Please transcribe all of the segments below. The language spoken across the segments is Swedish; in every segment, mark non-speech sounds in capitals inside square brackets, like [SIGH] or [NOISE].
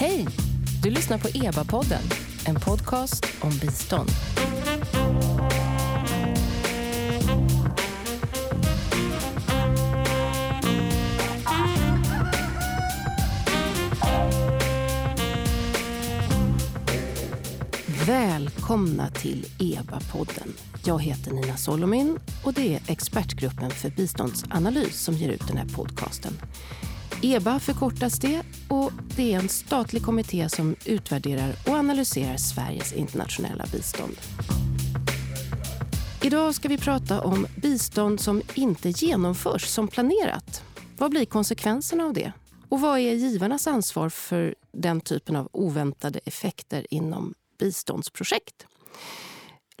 Hej! Du lyssnar på EBA-podden, en podcast om bistånd. Välkomna till EBA-podden. Jag heter Nina Solomin och det är expertgruppen för biståndsanalys som ger ut den här podcasten. EBA förkortas det och det är en statlig kommitté som utvärderar och analyserar Sveriges internationella bistånd. Idag ska vi prata om bistånd som inte genomförs som planerat. Vad blir konsekvenserna av det? Och vad är givarnas ansvar för den typen av oväntade effekter inom biståndsprojekt?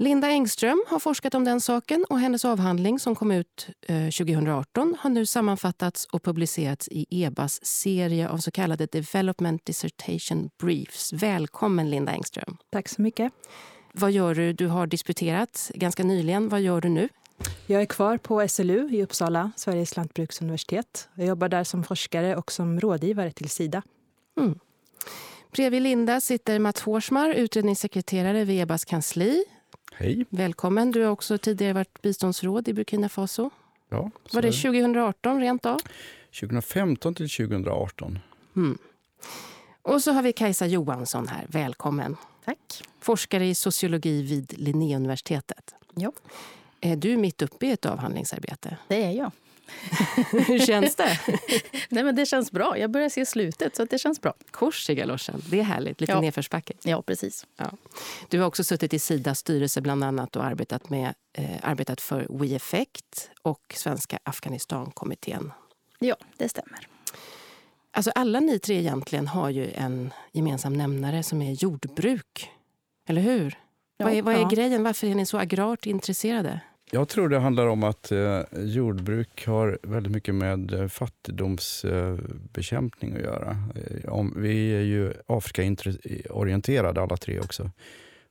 Linda Engström har forskat om den saken och hennes avhandling som kom ut 2018 har nu sammanfattats och publicerats i EBAs serie av så kallade Development Dissertation Briefs. Välkommen Linda Engström. Tack så mycket. Vad gör du? Du har disputerat ganska nyligen. Vad gör du nu? Jag är kvar på SLU i Uppsala, Sveriges lantbruksuniversitet. Jag jobbar där som forskare och som rådgivare till Sida. Mm. Bredvid Linda sitter Mats Hårsmar, utredningssekreterare vid EBAs kansli. Hej. Välkommen. Du har också tidigare varit biståndsråd i Burkina Faso. Ja, Var det 2018 rent av? 2015 till 2018. Mm. Och så har vi Kajsa Johansson här. Välkommen. Tack. Forskare i sociologi vid Linnéuniversitetet. Ja. Är du mitt uppe i ett avhandlingsarbete? Det är jag. [LAUGHS] Hur känns det? [LAUGHS] Nej, men det känns bra. Jag börjar se slutet, så det känns bra. Kors i galoschen. Det är härligt. Lite ja. nedförsbacke. Ja, precis. Ja. Du har också suttit i Sidas styrelse bland annat och arbetat, med, eh, arbetat för WeEffect och Svenska Afghanistankommittén. Ja, det stämmer. Alltså alla ni tre egentligen har ju en gemensam nämnare som är jordbruk. Eller hur? Ja, vad är, vad är ja. grejen? Varför är ni så agrart intresserade? Jag tror det handlar om att eh, jordbruk har väldigt mycket med eh, fattigdomsbekämpning eh, att göra. Eh, om, vi är ju Afrika-orienterade alla tre också.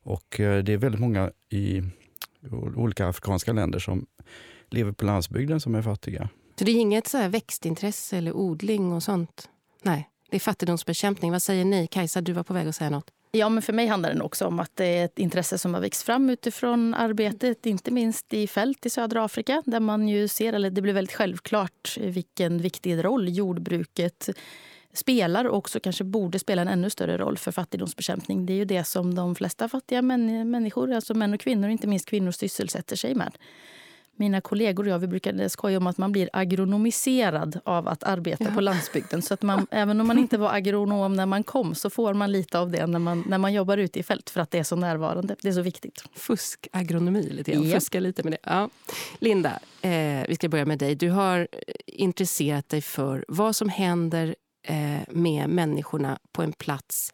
Och eh, det är väldigt många i olika afrikanska länder som lever på landsbygden som är fattiga. Så det är inget så växtintresse eller odling och sånt? Nej, det är fattigdomsbekämpning. Vad säger ni? Kajsa, du var på väg att säga något. Ja, men för mig handlar det också om att det är ett intresse som har växt fram utifrån arbetet, inte minst i fält i södra Afrika, där man ju ser, eller det blir väldigt självklart vilken viktig roll jordbruket spelar och också kanske borde spela en ännu större roll för fattigdomsbekämpning. Det är ju det som de flesta fattiga människor, alltså män och kvinnor, inte minst kvinnor, sysselsätter sig med mina kollegor och jag vi brukade skoja om att man blir agronomiserad av att arbeta ja. på landsbygden. Så att man, [LAUGHS] även om man inte var agronom när man kom så får man lite av det när man, när man jobbar ute i fält för att det är så närvarande. Det är så viktigt. Fuskagronomi lite grann. Ja. Fuska lite med det. Ja. Linda, eh, vi ska börja med dig. Du har intresserat dig för vad som händer eh, med människorna på en plats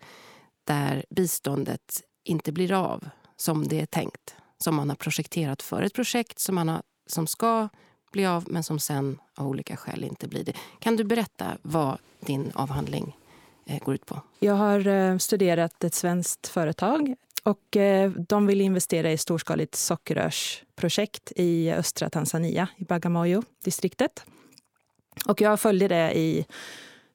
där biståndet inte blir av som det är tänkt som man har projekterat för. Ett projekt som man har som ska bli av men som sen av olika skäl inte blir det. Kan du berätta vad din avhandling eh, går ut på? Jag har eh, studerat ett svenskt företag och eh, de vill investera i storskaligt sockerrörsprojekt i östra Tanzania, i Bagamoyo-distriktet. Och jag följde det i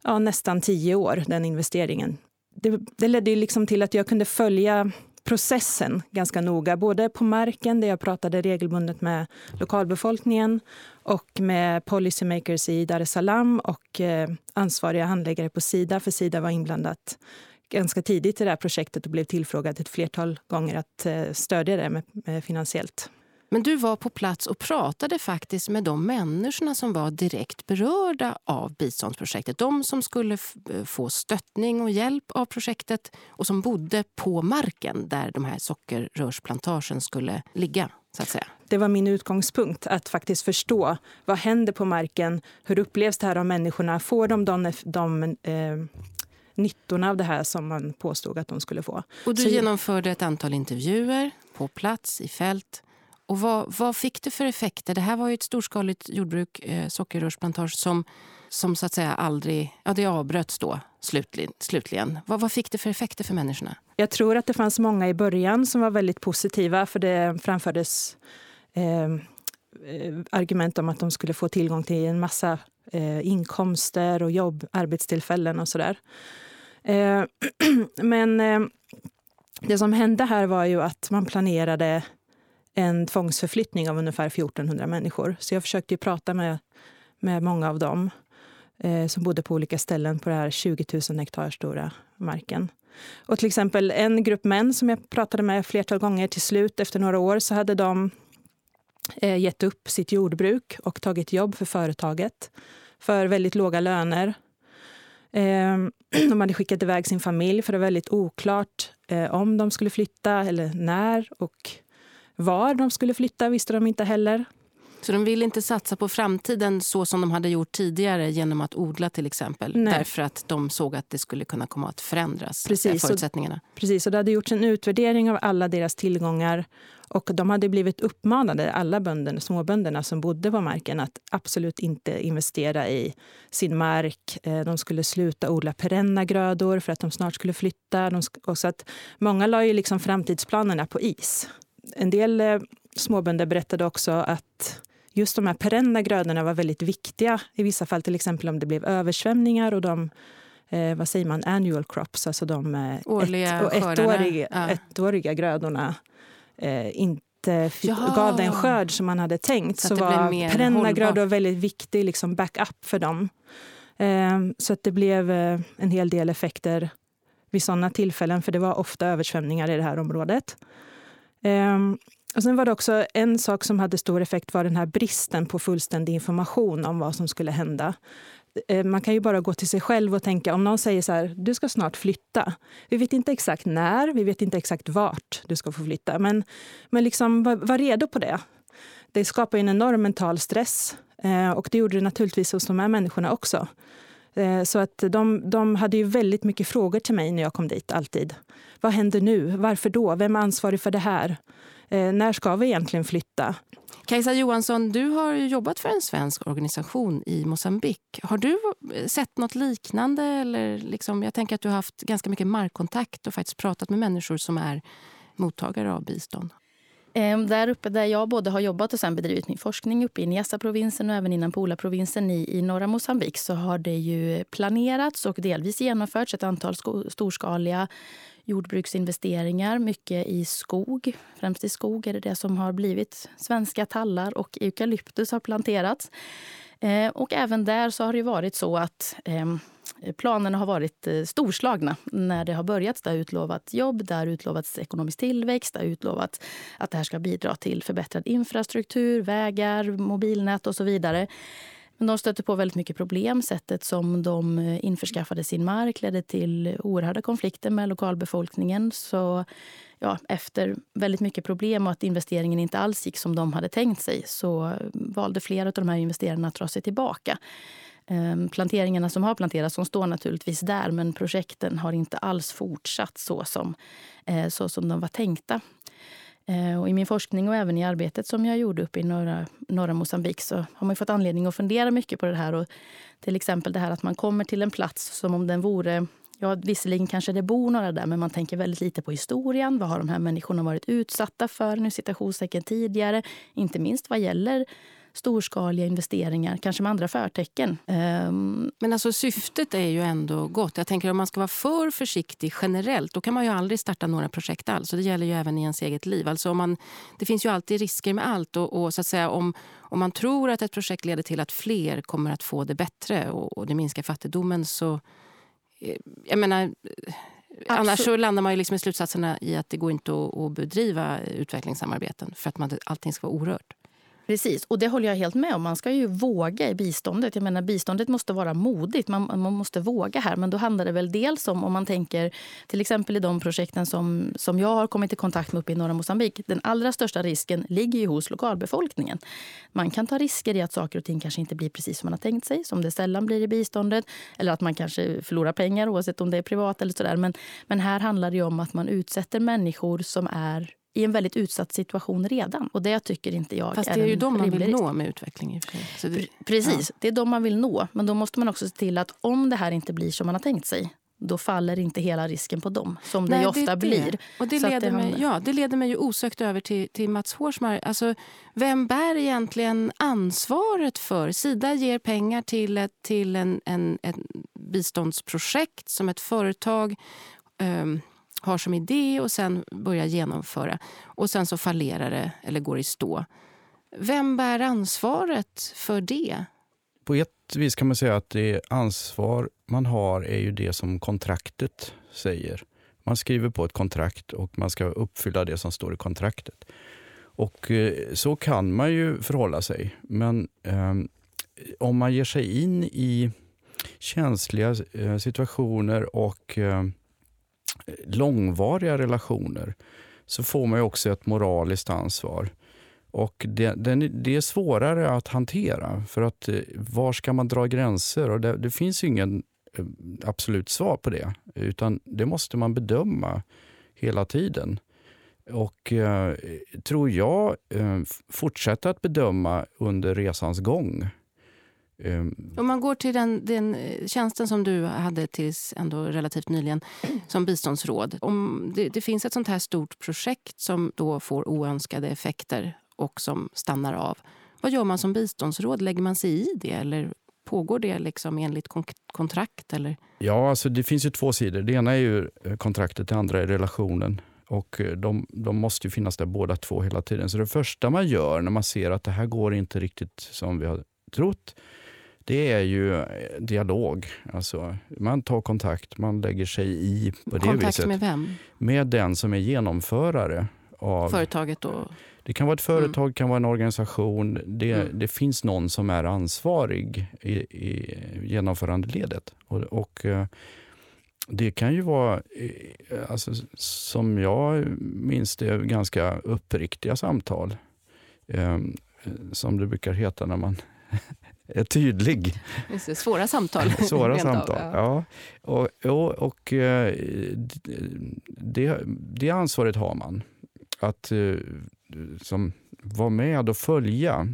ja, nästan tio år, den investeringen. Det, det ledde liksom till att jag kunde följa processen ganska noga. Både på marken, där jag pratade regelbundet med lokalbefolkningen och med policymakers i Dar es Salaam och eh, ansvariga handläggare på Sida, för Sida var inblandat ganska tidigt i det här projektet och blev tillfrågad ett flertal gånger att eh, stödja det med, med finansiellt. Men du var på plats och pratade faktiskt med de människorna som var direkt berörda av biståndsprojektet. De som skulle eh, få stöttning och hjälp av projektet och som bodde på marken där de här sockerrörsplantagen skulle ligga. Så att säga. Det var min utgångspunkt, att faktiskt förstå vad händer på marken. Hur upplevs det här av människorna? Får de de, de eh, nyttorna av det här som man påstod att de skulle få? Och du Så, genomförde ett antal intervjuer på plats, i fält. Och vad, vad fick det för effekter? Det här var ju ett storskaligt jordbruk, eh, sockerrörsplantage, som, som så att säga aldrig... Ja, det avbröts då slutligen. slutligen. Vad, vad fick det för effekter för människorna? Jag tror att det fanns många i början som var väldigt positiva, för det framfördes ehm, eh, argument om att de skulle få tillgång till en massa eh, inkomster och jobb, arbetstillfällen och sådär. Eh, [CLEARS THROAT] men eh, det som hände här var ju att man planerade en tvångsförflyttning av ungefär 1400 människor. Så jag försökte prata med, med många av dem eh, som bodde på olika ställen på den här 20 000 hektar stora marken. Och till exempel en grupp män som jag pratade med flertal gånger, till slut efter några år så hade de eh, gett upp sitt jordbruk och tagit jobb för företaget för väldigt låga löner. Eh, [CLEARS THROAT] de hade skickat iväg sin familj för det var väldigt oklart eh, om de skulle flytta eller när och var de skulle flytta visste de inte heller. Så de vill inte satsa på framtiden så som de hade gjort tidigare genom att odla till exempel? Nej. Därför att de såg att det skulle kunna komma att förändras, precis, förutsättningarna? Och, precis, och det hade gjorts en utvärdering av alla deras tillgångar och de hade blivit uppmanade, alla bönderna, småbönderna som bodde på marken, att absolut inte investera i sin mark. Eh, de skulle sluta odla perenna grödor för att de snart skulle flytta. De, och så att många la ju liksom framtidsplanerna på is. En del eh, småbönder berättade också att just de här perenna grödorna var väldigt viktiga. I vissa fall till exempel om det blev översvämningar och de eh, vad säger man, annual crops, alltså de eh, Årliga ett, ettåriga, ja. ettåriga grödorna eh, inte gav den skörd som man hade tänkt så, så var perenna grödor väldigt viktig liksom backup för dem. Eh, så att det blev eh, en hel del effekter vid sådana tillfällen, för det var ofta översvämningar i det här området. Um, och sen var det också en sak som hade stor effekt var den här bristen på fullständig information om vad som skulle hända. Ehm, man kan ju bara gå till sig själv och tänka, om någon säger så här, du ska snart flytta. Vi vet inte exakt när, vi vet inte exakt vart du ska få flytta. Men, men liksom, var, var redo på det. Det skapar en enorm mental stress. Eh, och det gjorde det naturligtvis hos de här människorna också. Eh, så att de, de hade ju väldigt mycket frågor till mig när jag kom dit, alltid. Vad händer nu? Varför då? Vem är ansvarig för det här? Eh, när ska vi egentligen flytta? Kajsa Johansson, du har jobbat för en svensk organisation i Mosambik. Har du sett något liknande? Eller liksom, jag tänker att du har haft ganska mycket markkontakt och faktiskt pratat med människor som är mottagare av bistånd. Ehm, där uppe där jag både har jobbat och sen bedrivit min forskning uppe i Niassa-provinsen och även innan Pula-provinsen i, i norra Mosambik så har det ju planerats och delvis genomförts ett antal storskaliga jordbruksinvesteringar, mycket i skog. Främst i skog är det det som har blivit svenska tallar och eukalyptus har planterats. Eh, och även där så har det varit så att eh, planerna har varit eh, storslagna när det har börjat. Det har utlovats jobb, det har utlovats ekonomisk tillväxt, det har utlovats att det här ska bidra till förbättrad infrastruktur, vägar, mobilnät och så vidare. Men de stötte på väldigt mycket problem. Sättet som de eh, införskaffade sin mark ledde till oerhörda konflikter med lokalbefolkningen. Så ja, efter väldigt mycket problem och att investeringen inte alls gick som de hade tänkt sig så eh, valde flera av de här investerarna att dra sig tillbaka. Ehm, planteringarna som har planterats de står naturligtvis där men projekten har inte alls fortsatt så som, eh, så som de var tänkta. Eh, och I min forskning och även i arbetet som jag gjorde uppe i norra, norra Mosambik så har man fått anledning att fundera mycket på det här. Och till exempel det här att man kommer till en plats som om den vore Ja, visserligen kanske det bor några där, men man tänker väldigt lite på historien. Vad har de här människorna varit utsatta för nu citationstecken tidigare? Inte minst vad gäller storskaliga investeringar, kanske med andra förtecken. Um... Men alltså syftet är ju ändå gott. Jag tänker om man ska vara för försiktig generellt, då kan man ju aldrig starta några projekt alls. Och det gäller ju även i ens eget liv. Alltså om man, det finns ju alltid risker med allt. Och, och, så att säga, om, om man tror att ett projekt leder till att fler kommer att få det bättre och, och det minskar fattigdomen så... Eh, jag menar... Absolut. Annars så landar man ju liksom i slutsatserna i att det går inte att, att bedriva utvecklingssamarbeten för att man, allting ska vara orört. Precis, och det håller jag helt med om. Man ska ju våga i biståndet. Jag menar, biståndet måste vara modigt. Man, man måste våga här. Men då handlar det väl dels om, om man tänker till exempel i de projekten som, som jag har kommit i kontakt med uppe i norra Mosambik. Den allra största risken ligger ju hos lokalbefolkningen. Man kan ta risker i att saker och ting kanske inte blir precis som man har tänkt sig, som det sällan blir i biståndet. Eller att man kanske förlorar pengar oavsett om det är privat eller sådär. Men, men här handlar det om att man utsätter människor som är i en väldigt utsatt situation redan. Och det tycker inte jag Fast det är, är ju de man vill nå med utveckling. Det, Precis, ja. det är de man vill nå. Men då måste man också se till att om det här inte blir som man har tänkt sig då faller inte hela risken på dem, som Nej, det ofta det det. blir. Och det, leder mig, ja, det leder mig ju osökt över till, till Mats Hårsmar. Alltså, vem bär egentligen ansvaret för... Sida ger pengar till, ett, till en, en, en biståndsprojekt som ett företag eh, har som idé och sen börjar genomföra. Och sen så fallerar det eller går i stå. Vem bär ansvaret för det? På ett vis kan man säga att det ansvar man har är ju det som kontraktet säger. Man skriver på ett kontrakt och man ska uppfylla det som står i kontraktet. Och eh, så kan man ju förhålla sig. Men eh, om man ger sig in i känsliga eh, situationer och eh, långvariga relationer så får man också ett moraliskt ansvar. Och det, det, är svårare att hantera, för att eh, var ska man dra gränser? Och det, det finns ingen eh, absolut svar på det, utan det måste man bedöma hela tiden. Och eh, tror jag eh, fortsätta att bedöma under resans gång. Um, Om man går till den, den, eh, tjänsten som du hade tills ändå relativt nyligen som biståndsråd. Om det, det, finns ett sånt här stort projekt som då får oönskade effekter och som stannar av. Vad gör man som biståndsråd? Lägger man sig i det eller pågår det liksom enligt kontrakt? Eller? Ja, alltså det finns ju två sidor. Det ena är ju eh, kontraktet, det andra är relationen. Och eh, de, de måste ju finnas där båda två hela tiden. Så det första man gör när man ser att det här går inte riktigt som vi har trott, det är ju eh, dialog. Alltså, man tar kontakt, man lägger sig i på det kontakt viset. med vem? Med den som är genomförare. Av, Företaget då? Det kan vara ett företag, mm. kan vara en organisation. Det, mm. det finns någon som är ansvarig i, i genomförandeledet. Och, och eh, det kan ju vara, eh, alltså, som jag minns det, ganska uppriktiga samtal. Eh, som det brukar heta när man [LAUGHS] tydlig. Det, svåra samtal. [LAUGHS] svåra samtal, ja. ja. Och, och, eh, det, det ansvaret har man. Att som, vara med och följa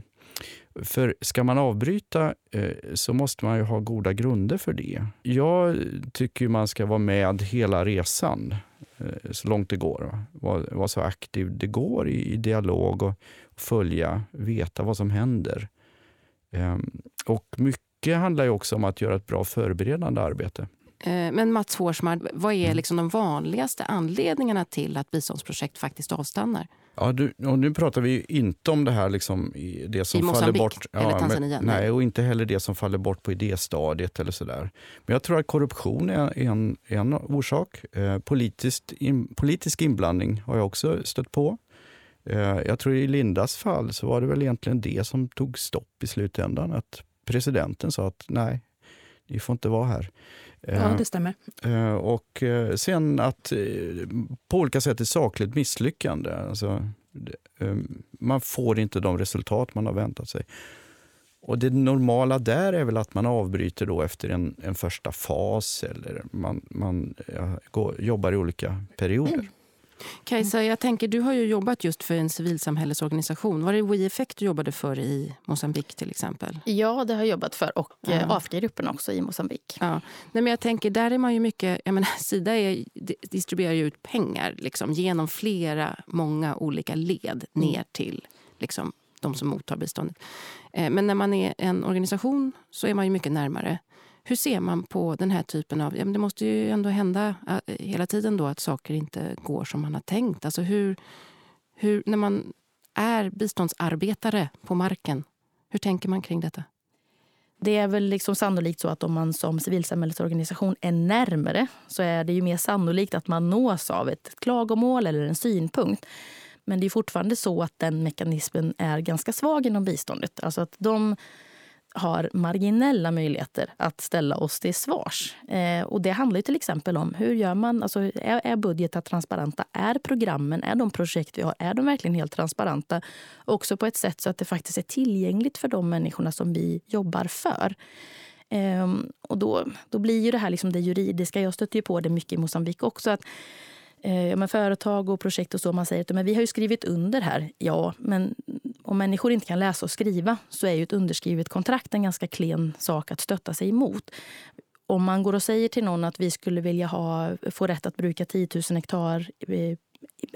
för ska man avbryta eh, så måste man ju ha goda grunder för det. Jag tycker man ska vara med hela resan eh, så långt det går. Vara var så aktiv det går i, dialog och, följa, veta vad som händer. Eh, och mycket handlar ju också om att göra ett bra förberedande arbete. Eh, men Mats Hårsmar, vad är mm. liksom de vanligaste anledningarna till att biståndsprojekt faktiskt avstannar? Ja, du, nu pratar vi inte om det här liksom, det som I faller bort. Ja, eller Tanzania? Men, nej, och inte heller det som faller bort på idéstadiet eller sådär. Men jag tror att korruption är en, en orsak. Eh, politiskt in, politisk inblandning har jag också stött på. Eh, jag tror i Lindas fall så var det väl egentligen det som tog stopp i slutändan. Att presidenten sa att nej, ni får inte vara här. Ja, eh, det stämmer. Eh, och sen att på olika sätt ett sakligt misslyckande. Alltså, man får inte de resultat man har väntat sig. Och Det normala där är väl att man avbryter då efter en, en första fas eller man, man ja, går, jobbar i olika perioder. Kajsa, jag tänker, du har ju jobbat just för en civilsamhällesorganisation. Var det WeEffect du jobbade för i Mosambik till exempel? Ja, det har jag jobbat för. Och ja. Eh, Afrikagruppen också i Mosambik. Ja. Nej, men jag tänker, där är man ju mycket... Jag menar, [LAUGHS] Sida är, distribuerar ju ut pengar liksom, genom flera, många olika led mm. ner till liksom, de som mottar biståndet. Eh, men när man är en organisation så är man ju mycket närmare. Hur ser man på den här typen av... Ja, men det måste ju ändå hända äh, hela tiden då att saker inte går som man har tänkt. Alltså hur, hur, när man är biståndsarbetare på marken, hur tänker man kring detta? Det är väl liksom sannolikt så att om man som civilsamhällesorganisation är närmare så är det ju mer sannolikt att man nås av ett klagomål eller en synpunkt. Men det är fortfarande så att den mekanismen är ganska svag inom biståndet. Alltså att de har marginella möjligheter att ställa oss till svars. Eh, och det handlar till exempel om hur gör man, alltså, är, är budgetar transparenta? Är programmen, är de projekt vi har, är de verkligen helt transparenta? Också på ett sätt så att det faktiskt är tillgängligt för de människorna som vi jobbar för. Eh, och då, då blir ju det här liksom det juridiska, jag stöter ju på det mycket i Mosambik också, att eh, ja, men företag och projekt och så, man säger att men vi har ju skrivit under här. Ja, men om människor inte kan läsa och skriva så är ju ett underskrivet kontrakt en ganska klen sak att stötta sig emot. Om man går och säger till någon att vi skulle vilja ha, få rätt att bruka 10 000 hektar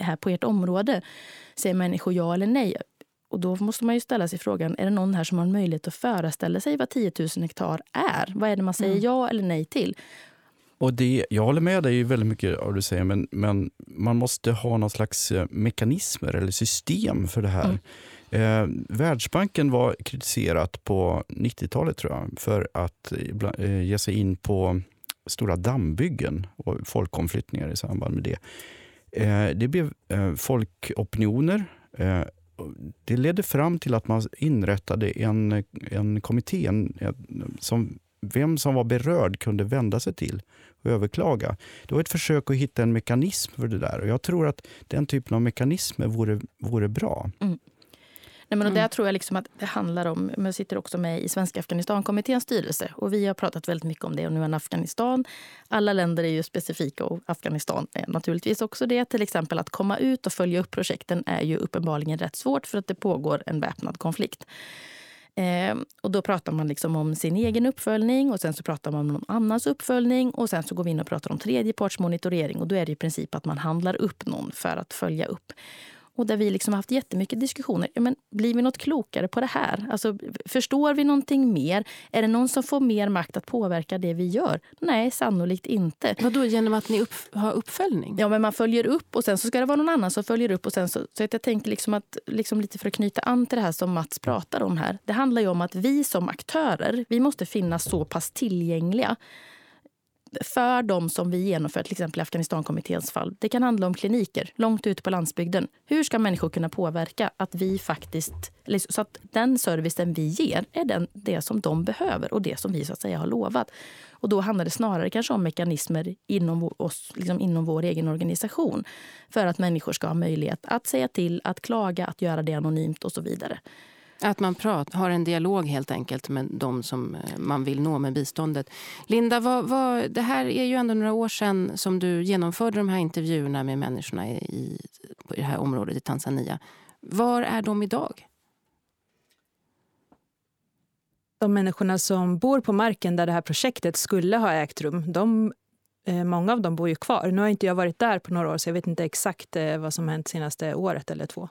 här på ert område, säger människor ja eller nej. Och då måste man ju ställa sig frågan, är det någon här som har möjlighet att föreställa sig vad 10 000 hektar är? Vad är det man säger mm. ja eller nej till? Och det, jag håller med dig väldigt mycket av du säger, men, men man måste ha någon slags eh, mekanismer eller system för det här. Mm. Eh, Världsbanken var kritiserat på 90-talet tror jag för att eh, ge sig in på stora dammbyggen och folkomflyttningar i samband med det. Eh, det blev eh, folkopinioner. Eh, det ledde fram till att man inrättade en, en kommitté en, som vem som var berörd kunde vända sig till och överklaga. Det var ett försök att hitta en mekanism för det där. Och jag tror att den typen av mekanismer vore, vore bra. Mm. Nej, men och mm. Där tror jag liksom att det handlar om... Jag sitter också med i Svenska Afghanistankommitténs styrelse. Och vi har pratat väldigt mycket om det. Och nu är Afghanistan. Alla länder är ju specifika och Afghanistan är naturligtvis också det. Till exempel att komma ut och följa upp projekten är ju uppenbarligen rätt svårt för att det pågår en väpnad konflikt. Eh, och då pratar man liksom om sin egen uppföljning och sen så pratar man om någon annans uppföljning och sen så går vi in och pratar om tredjepartsmonitorering och då är det i princip att man handlar upp någon för att följa upp. Och där vi liksom har haft jättemycket diskussioner. Ja, men blir vi något klokare på det här? Alltså, förstår vi någonting mer? Är det någon som får mer makt att påverka det vi gör? Nej, sannolikt inte. Vadå, genom att ni upp, har uppföljning? Ja, men man följer upp och sen så ska det vara någon annan som följer upp. och sen så, så Jag tänker liksom att, liksom lite för att knyta an till det här som Mats pratar om här. Det handlar om att vi som aktörer, vi måste finnas så pass tillgängliga för de som vi genomför, till exempel i Afghanistankommitténs fall. Det kan handla om kliniker långt ute på landsbygden. Hur ska människor kunna påverka att vi faktiskt, så att den servicen vi ger är den, det som de behöver och det som vi så att säga har lovat. Och då handlar det snarare kanske om mekanismer inom, oss, liksom inom vår egen organisation för att människor ska ha möjlighet att säga till, att klaga, att göra det anonymt och så vidare. Att man prat, har en dialog helt enkelt med de som eh, man vill nå med biståndet. Linda, vad, vad, det här är ju ändå några år sedan som du genomförde de här intervjuerna med människorna i, i det här området i Tanzania. Var är de idag? De människorna som bor på marken där det här projektet skulle ha ägt rum, de Eh, många av dem bor ju kvar. Nu har inte jag varit där på några år så jag vet inte exakt eh, vad som har hänt senaste året eller två.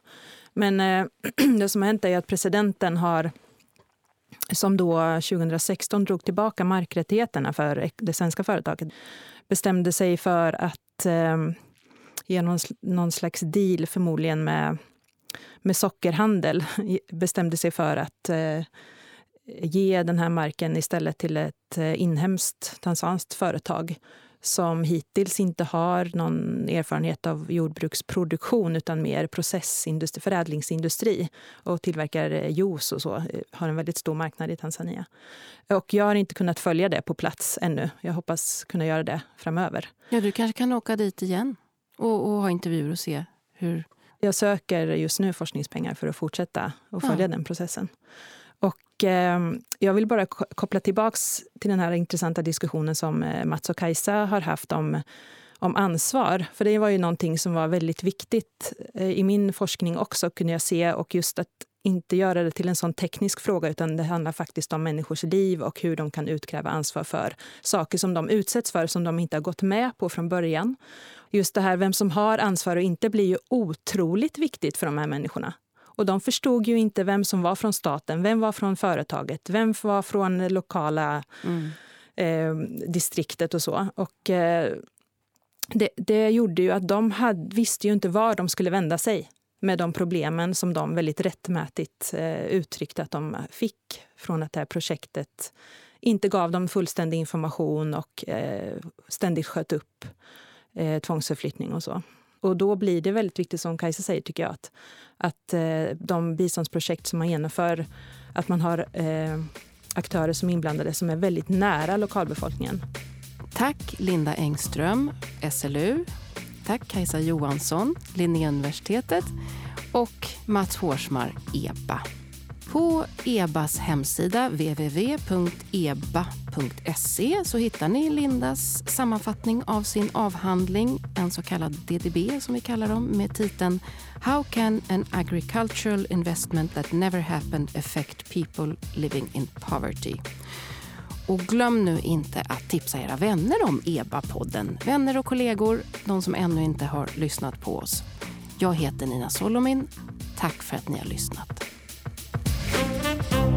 Men eh, [CLEARS THROAT] det som har hänt är att presidenten har som då 2016 drog tillbaka markrättigheterna för det svenska företaget bestämde sig för att eh, ge någon, någon slags deal, förmodligen med, med sockerhandel. [LAUGHS] bestämde sig för att eh, ge den här marken istället till ett inhemskt tanzanskt företag som hittills inte har någon erfarenhet av jordbruksproduktion utan mer processindustri, förädlingsindustri och tillverkar eh, juice och så. Eh, har en väldigt stor marknad i Tanzania. Och jag har inte kunnat följa det på plats ännu. Jag hoppas kunna göra det framöver. Ja, du kanske kan åka dit igen och, och ha intervjuer och se hur... Jag söker just nu forskningspengar för att fortsätta och följa ja. den processen. Och eh, jag vill bara koppla tillbaks till den här intressanta diskussionen som eh, Mats och Kajsa har haft om, om ansvar. För det var ju någonting som var väldigt viktigt eh, i min forskning också, kunde jag se. Och just att inte göra det till en sån teknisk fråga, utan det handlar faktiskt om människors liv och hur de kan utkräva ansvar för saker som de utsätts för, som de inte har gått med på från början. Just det här vem som har ansvar och inte blir ju otroligt viktigt för de här människorna. Och de förstod ju inte vem som var från staten, vem var från företaget, vem var från lokala mm. eh, distriktet och så. Och eh, det, det, gjorde ju att de hade, visste ju inte var de skulle vända sig med de problemen som de väldigt rättmätigt eh, uttryckte att de fick från att det här projektet inte gav dem fullständig information och eh, ständigt sköt upp eh, tvångsförflyttning och så. Och då blir det väldigt viktigt, som Kajsa säger, tycker jag, att, att eh, de biståndsprojekt som man genomför, att man har eh, aktörer som är inblandade som är väldigt nära lokalbefolkningen. Tack Linda Engström, SLU. Tack Kajsa Johansson, Linnéuniversitetet och Mats Hårsmar, EBA. På EBAs hemsida www.eba.se så hittar ni Lindas sammanfattning av sin avhandling, en så kallad DDB som vi kallar dem, med titeln How can an agricultural investment that never happened affect people living in poverty? Och glöm nu inte att tipsa era vänner om EBA-podden. Vänner och kollegor, de som ännu inte har lyssnat på oss. Jag heter Nina Solomin. Tack för att ni har lyssnat. Bye.